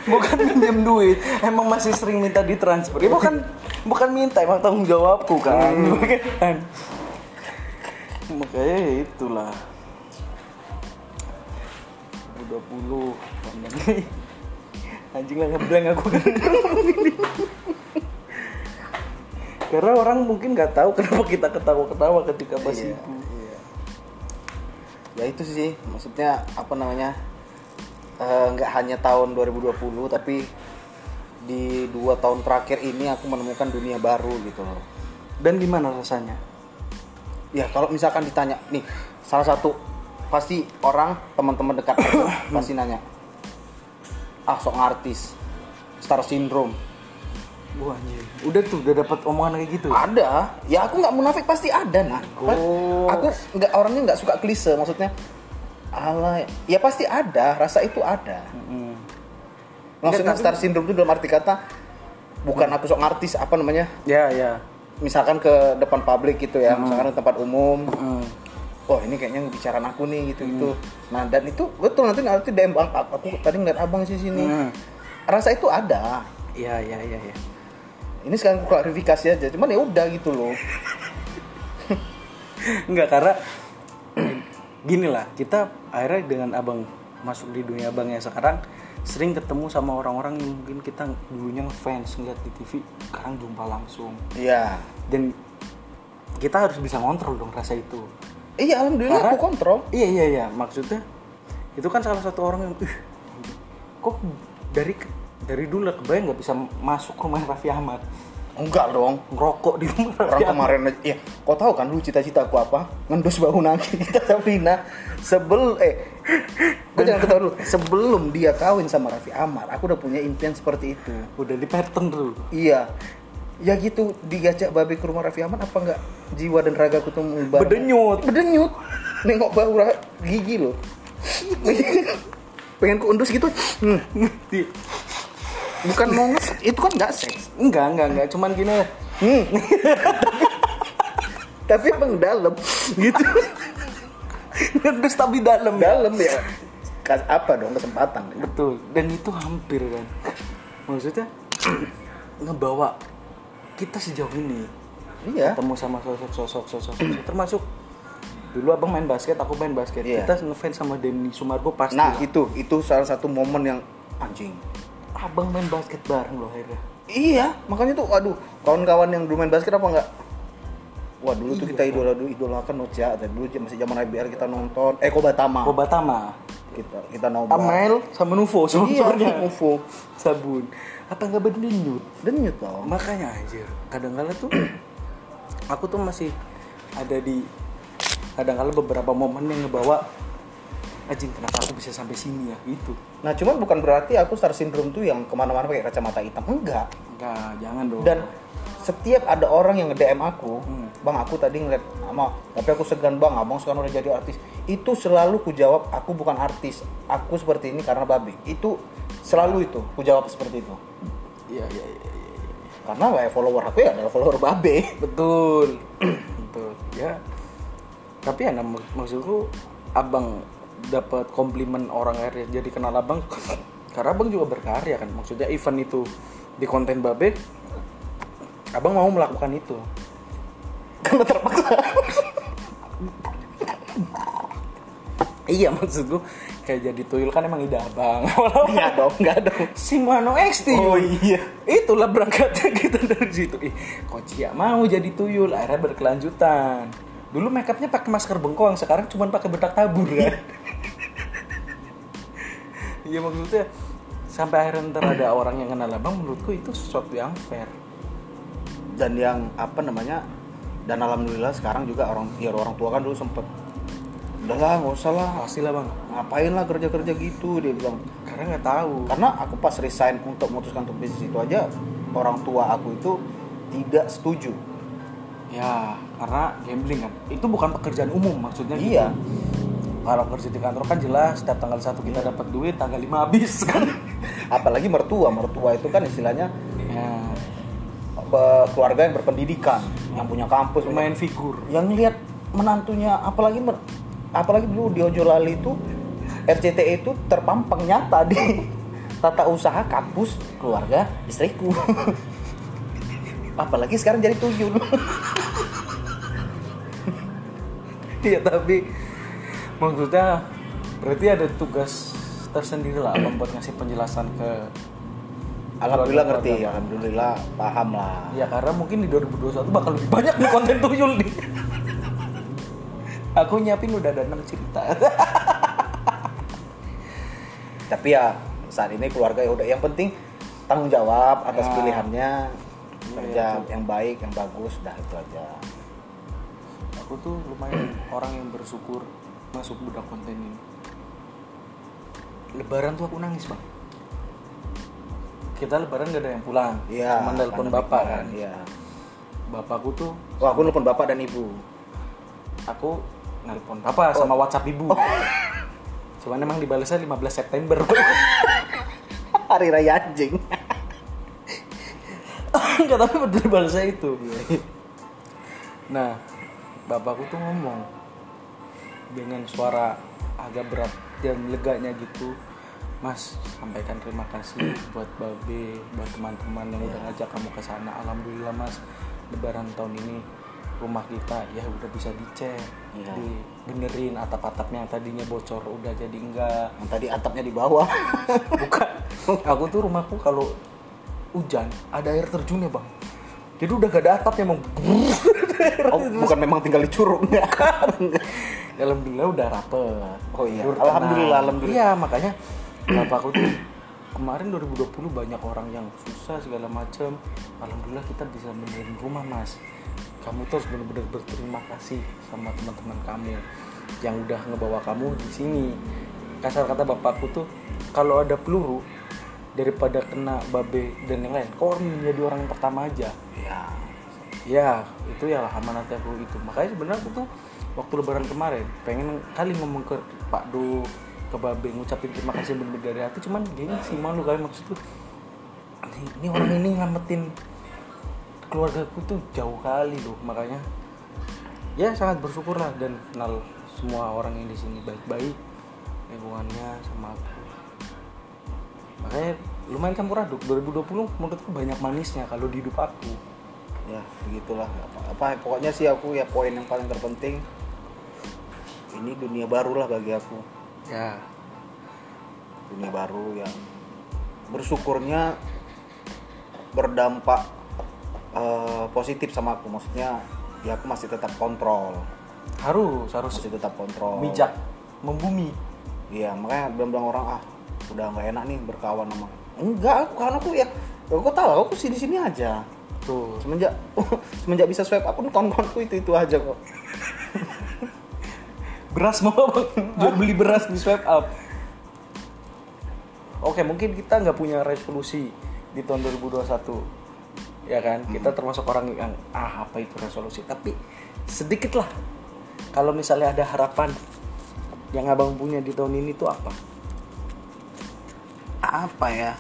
[SPEAKER 1] Bukan minjem duit emang masih sering minta ditransfer ya bukan bukan minta emang tanggung jawabku kan. Bukan. makanya ya itulah. 2020 pandemi anjing lah ngeblank aku. Kan karena orang mungkin nggak tahu kenapa kita ketawa-ketawa ketika pas
[SPEAKER 2] Iya,
[SPEAKER 1] ibu
[SPEAKER 2] iya. Ya itu sih maksudnya apa namanya eh, nggak hanya tahun 2020 tapi di dua tahun terakhir ini aku menemukan dunia baru gitu loh.
[SPEAKER 1] dan gimana rasanya
[SPEAKER 2] Ya kalau misalkan ditanya nih salah satu pasti orang teman-teman dekat aku pasti nanya ah sok ngartis star syndrome
[SPEAKER 1] Wah anjir. Udah tuh udah dapat omongan kayak gitu.
[SPEAKER 2] ada ya aku nggak munafik pasti ada nah aku nggak orangnya nggak suka klise maksudnya ala ya pasti ada rasa itu ada
[SPEAKER 1] Hmm.
[SPEAKER 2] maksudnya
[SPEAKER 1] Enggak,
[SPEAKER 2] star syndrome itu dalam arti kata bukan aku sok ngartis apa namanya
[SPEAKER 1] Ya ya.
[SPEAKER 2] misalkan ke depan publik gitu ya misalkan ke tempat umum
[SPEAKER 1] Hmm.
[SPEAKER 2] oh ini kayaknya bicaraan aku nih gitu gitu nah dan itu betul nanti nanti DM bang aku tadi ngeliat abang sih sini
[SPEAKER 1] Hmm.
[SPEAKER 2] rasa itu ada
[SPEAKER 1] Iya iya iya ya.
[SPEAKER 2] ini sekarang aku klarifikasi aja cuman ya udah gitu loh
[SPEAKER 1] Enggak karena gini lah, kita akhirnya dengan abang masuk di dunia abang yang sekarang sering ketemu sama orang-orang yang mungkin kita dulunya ngefans ngeliat di TV, sekarang jumpa langsung.
[SPEAKER 2] iya
[SPEAKER 1] Dan kita harus bisa ngontrol dong rasa itu.
[SPEAKER 2] iya alhamdulillah
[SPEAKER 1] Karena-
[SPEAKER 2] aku kontrol
[SPEAKER 1] Iya iya iya, maksudnya itu kan salah satu orang yang "Ih, kok dari dari dulu lah kebayang nggak bisa masuk rumah Raffi Ahmad
[SPEAKER 2] enggak dong.
[SPEAKER 1] Ngerokok di rumah.
[SPEAKER 2] Orang
[SPEAKER 1] Ahmad.
[SPEAKER 2] kemarin ya kau tahu kan lu cita-cita aku apa? Ngendus bahu nangki kita Sabrina sebel eh gue jangan ketawa dulu. Sebelum dia kawin sama Raffi Ahmad aku udah punya impian seperti itu.
[SPEAKER 1] Udah di pattern tuh.
[SPEAKER 2] Iya. Ya gitu digajak babe ke rumah Raffi Ahmad apa enggak jiwa dan ragaku tuh mengubah?
[SPEAKER 1] Bedenyut.
[SPEAKER 2] bedenyut nengok bahu gigi loh. Pengen kuundus gitu. Hmm. Bukan mau itu kan nggak seks.
[SPEAKER 1] Enggak enggak enggak. Cuman gini.
[SPEAKER 2] Hmm. tapi emang dalam. Gitu.
[SPEAKER 1] Terus tapi dalam ya?
[SPEAKER 2] Dalam ya. Kas- apa dong? Kesempatan.
[SPEAKER 1] Betul. Dan itu hampir kan. Maksudnya ngebawa kita sejauh ini.
[SPEAKER 2] Iya.
[SPEAKER 1] Ketemu sama sosok-sosok sosok termasuk dulu abang main basket aku main basket.
[SPEAKER 2] Iya.
[SPEAKER 1] kita ngefans sama Denny Sumargo pasti
[SPEAKER 2] nah itu. Itu salah satu momen yang anjing
[SPEAKER 1] abang main basket bareng loh akhirnya.
[SPEAKER 2] Iya makanya tuh aduh kawan-kawan yang dulu main basket apa enggak? Wah dulu tuh kita idola dulu idolakan Noja dan dulu masih zaman IBR kita nonton eh Kobatama.
[SPEAKER 1] Kobatama.
[SPEAKER 2] Kita kita nobar
[SPEAKER 1] Amail sama Nuvo
[SPEAKER 2] iya
[SPEAKER 1] sponsornya.
[SPEAKER 2] UFO
[SPEAKER 1] sabun. Apa nggak berdenyut
[SPEAKER 2] denyut? Dong.
[SPEAKER 1] Makanya anjir kadang kala tuh aku tuh masih ada di kadang kala beberapa momen yang ngebawa anjing kenapa aku bisa sampai sini ya gitu
[SPEAKER 2] nah cuman bukan berarti aku star syndrome tuh yang ke mana-mana pakai kacamata hitam enggak
[SPEAKER 1] enggak jangan dong
[SPEAKER 2] dan setiap ada orang yang nge-DM aku,
[SPEAKER 1] Hmm.
[SPEAKER 2] bang aku tadi ngeliat sama, tapi aku segan bang, abang sekarang udah jadi artis. Itu selalu ku jawab, aku bukan artis, aku seperti ini karena babi. Itu selalu itu, ku jawab seperti itu.
[SPEAKER 1] Iya iya iya. iya.
[SPEAKER 2] Karena ya, follower aku ya adalah follower babe.
[SPEAKER 1] Betul. Betul. Ya. Tapi ya mak- maksudku abang dapat komplimen orang akhirnya jadi kenal abang karena abang juga berkarya kan. Maksudnya event itu di konten babe abang mau melakukan itu.
[SPEAKER 2] Karena terpaksa.
[SPEAKER 1] Iya maksudku kayak jadi tuyul kan emang ide abang.
[SPEAKER 2] Enggak dong, enggak dong.
[SPEAKER 1] si Mano X tuyul.
[SPEAKER 2] Oh iya.
[SPEAKER 1] Itulah berangkatnya kita dari situ. Ih, kok Cia mau jadi tuyul, akhirnya berkelanjutan. Dulu make upnya pakai masker bengkoang, sekarang cuma pakai bedak tabur kan. Iya maksudnya sampai akhirnya ntar ada orang yang kenal abang menurutku itu sesuatu yang fair.
[SPEAKER 2] Dan yang apa namanya? Dan alhamdulillah sekarang juga orang ya orang tua kan dulu sempet udahlah nggak usah lah
[SPEAKER 1] Pasti lah bang,
[SPEAKER 2] ngapain lah kerja kerja gitu dia bilang
[SPEAKER 1] karena nggak tahu.
[SPEAKER 2] karena aku pas resign untuk memutuskan untuk bisnis itu aja orang tua aku itu tidak setuju
[SPEAKER 1] Ya karena gambling kan, itu bukan pekerjaan umum maksudnya. gitu. Kalau kerja di kantor kan jelas setiap tanggal satu kita dapat duit, tanggal 5 habis kan.
[SPEAKER 2] apalagi mertua mertua itu kan istilahnya
[SPEAKER 1] ya,
[SPEAKER 2] keluarga yang berpendidikan yang punya kampus
[SPEAKER 1] lumayan figur.
[SPEAKER 2] yang lihat menantunya apalagi mer- apalagi dulu di Ojo Lali itu RCTI itu terpampang nyata di tata usaha kampus keluarga istriku apalagi sekarang jadi tuyul
[SPEAKER 1] Iya tapi maksudnya berarti ada tugas tersendiri lah buat ngasih penjelasan ke
[SPEAKER 2] alhamdulillah ngerti alhamdulillah paham lah.
[SPEAKER 1] Ya karena mungkin di 2021 bakal lebih banyak nih konten tuyul nih. Aku nyiapin udah ada 6 cerita.
[SPEAKER 2] Tapi ya saat ini keluarga ya udah. Yang penting tanggung jawab atas
[SPEAKER 1] Ya.
[SPEAKER 2] pilihannya kerja
[SPEAKER 1] itu.
[SPEAKER 2] yang baik yang bagus dah itu aja.
[SPEAKER 1] Aku tuh lumayan orang yang bersyukur masuk budak konten ini. Lebaran tuh aku nangis bang. Kita lebaran gak ada yang pulang
[SPEAKER 2] iya
[SPEAKER 1] cuma telepon bapak kan
[SPEAKER 2] iya.
[SPEAKER 1] Bapakku tuh
[SPEAKER 2] wah aku nelfon bapak dan ibu.
[SPEAKER 1] Aku nelpon papa sama WhatsApp ibu. Cuman emang dibalasnya 15 September.
[SPEAKER 2] hari raya anjing.
[SPEAKER 1] Enggak tapi betul dibalasnya itu. Nah, bapakku tuh ngomong dengan suara agak berat dan leganya gitu. Mas, sampaikan terima kasih buat Babe, buat teman-teman yang udah ngajak kamu ke sana. Alhamdulillah Mas, lebaran tahun ini rumah kita ya udah bisa dicek,
[SPEAKER 2] Iya.
[SPEAKER 1] dibenerin atap-atapnya yang tadinya bocor udah jadi enggak.
[SPEAKER 2] yang tadi atapnya di bawah
[SPEAKER 1] Bukan. Aku tuh rumahku kalau hujan ada air terjunnya bang. Jadi udah gak ada atap yang mau.
[SPEAKER 2] Oh, bukan memang tinggal di curug enggak
[SPEAKER 1] Alhamdulillah udah rapet.
[SPEAKER 2] Oh iya. Alhamdulillah,
[SPEAKER 1] tenang.
[SPEAKER 2] alhamdulillah.
[SPEAKER 1] Iya makanya bapakku tuh kemarin 2020 banyak orang yang susah segala macam. Alhamdulillah kita bisa benerin rumah mas. Kamu tuh harus bener-bener berterima kasih sama teman-teman kamu yang udah ngebawa kamu di sini. Kasar kata bapakku tuh kalau ada peluru daripada kena babe dan yang lain, kau menjadi orang yang pertama aja
[SPEAKER 2] ya
[SPEAKER 1] ya itu ya amanat aku itu. Makanya sebenarnya aku tuh waktu lebaran kemarin pengen kali ngomong ke Pak Do ke Babe ngucapin terima kasih bener dari hati. Cuman gengsi malu kali maksud tuh ini, ini orang ini ngamatin keluargaku tuh jauh kali loh. Makanya ya sangat bersyukur lah dan kenal semua orang yang di sini baik-baik lingkungannya sama aku. Makanya lumayan campur aduk. 2020 menurutku banyak manisnya kalau di hidup aku
[SPEAKER 2] ya begitulah. Apa, apa pokoknya sih aku ya poin yang paling terpenting. Ini dunia baru lah bagi aku.
[SPEAKER 1] Ya.
[SPEAKER 2] Dunia baru yang bersyukurnya berdampak eh, positif sama aku. Maksudnya ya aku masih tetap kontrol.
[SPEAKER 1] Harus harus
[SPEAKER 2] masih tetap kontrol.
[SPEAKER 1] bijak membumi.
[SPEAKER 2] Iya makanya bilang-bilang orang ah udah nggak enak nih berkawan sama enggak aku karena aku ya aku tahu aku sini sini aja
[SPEAKER 1] tuh
[SPEAKER 2] semenjak semenjak bisa swipe up pun kawan-kawanku itu itu aja kok.
[SPEAKER 1] Beras mau apa? Jual beli beras di swipe up. Oke mungkin kita nggak punya resolusi di tahun 2021 ya kan? Kita termasuk orang yang ah apa itu resolusi? Tapi sedikit lah. Kalau misalnya ada harapan yang abang punya di tahun ini tuh apa?
[SPEAKER 2] Apa ya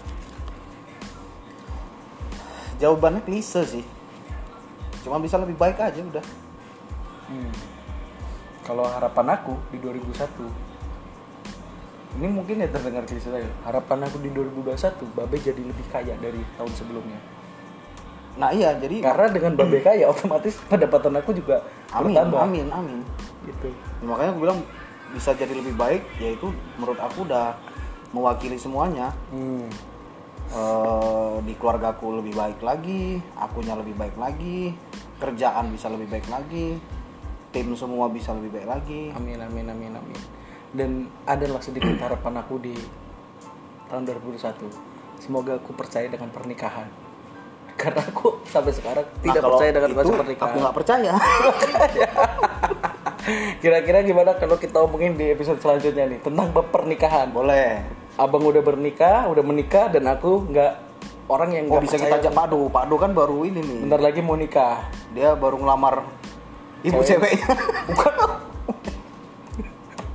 [SPEAKER 2] jawabannya klise sih. Cuma bisa lebih baik aja udah.
[SPEAKER 1] Kalau harapan aku di 2001 ini mungkin ya terdengar klise saya harapan aku di 2021 babe jadi lebih kaya dari tahun sebelumnya.
[SPEAKER 2] Nah iya jadi
[SPEAKER 1] karena dengan babe kaya otomatis pendapatan aku juga
[SPEAKER 2] amin
[SPEAKER 1] bertambah.
[SPEAKER 2] amin amin.
[SPEAKER 1] Gitu.
[SPEAKER 2] Makanya aku bilang bisa jadi lebih baik yaitu menurut aku udah mewakili semuanya.
[SPEAKER 1] Hmm.
[SPEAKER 2] Eh, di keluargaku lebih baik lagi akunya lebih baik lagi kerjaan bisa lebih baik lagi tim semua bisa lebih baik lagi
[SPEAKER 1] Amin amin amin amin. Dan adalah sedikit harapan aku di tahun 2021. Semoga aku percaya dengan pernikahan. Karena aku sampai sekarang
[SPEAKER 2] Nah,
[SPEAKER 1] tidak percaya dengan
[SPEAKER 2] itu,
[SPEAKER 1] pernikahan.
[SPEAKER 2] aku nggak percaya
[SPEAKER 1] Kira-kira gimana kalau kita omongin di episode selanjutnya nih tentang pernikahan?
[SPEAKER 2] boleh
[SPEAKER 1] Abang udah bernikah, udah menikah dan aku nggak orang yang
[SPEAKER 2] oh bisa kita ajak Padu Padu kan baru ini nih
[SPEAKER 1] bentar lagi mau nikah.
[SPEAKER 2] dia baru ngelamar ibu
[SPEAKER 1] Cewek.
[SPEAKER 2] ceweknya
[SPEAKER 1] Bukan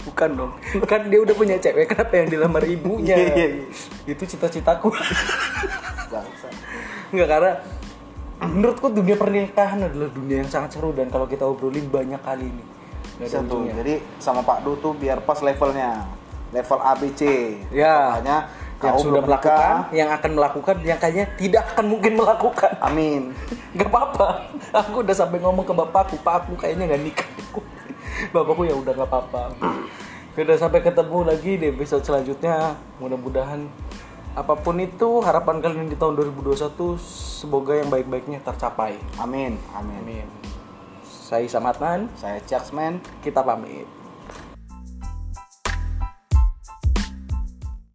[SPEAKER 1] Bukan dong. Kan dia udah punya cewek, kenapa yang dilamar ibunya?
[SPEAKER 2] Iya, iya, iya.
[SPEAKER 1] Itu cita-citaku.
[SPEAKER 2] Bangsa.
[SPEAKER 1] Enggak karena menurutku dunia pernikahan adalah dunia yang sangat seru dan kalau kita obrolin banyak kali ini.
[SPEAKER 2] Bisa tuh jadi sama Pak Du tuh biar pas levelnya level ABC
[SPEAKER 1] Ya.
[SPEAKER 2] makanya
[SPEAKER 1] yang sudah
[SPEAKER 2] nikah,
[SPEAKER 1] melakukan, yang akan melakukan, yang kayaknya tidak akan mungkin melakukan.
[SPEAKER 2] amin
[SPEAKER 1] Gak apa-apa. Aku udah sampai ngomong ke bapakku, pak aku kayaknya nggak nikah. Bapakku ya udah nggak apa-apa. Udah sampai ketemu lagi di episode selanjutnya. Mudah-mudahan apa pun itu harapan kalian di tahun 2021 semoga yang baik-baiknya tercapai.
[SPEAKER 2] amin amin
[SPEAKER 1] Amin. Saya Samatnan,
[SPEAKER 2] saya Jacksman
[SPEAKER 1] kita pamit.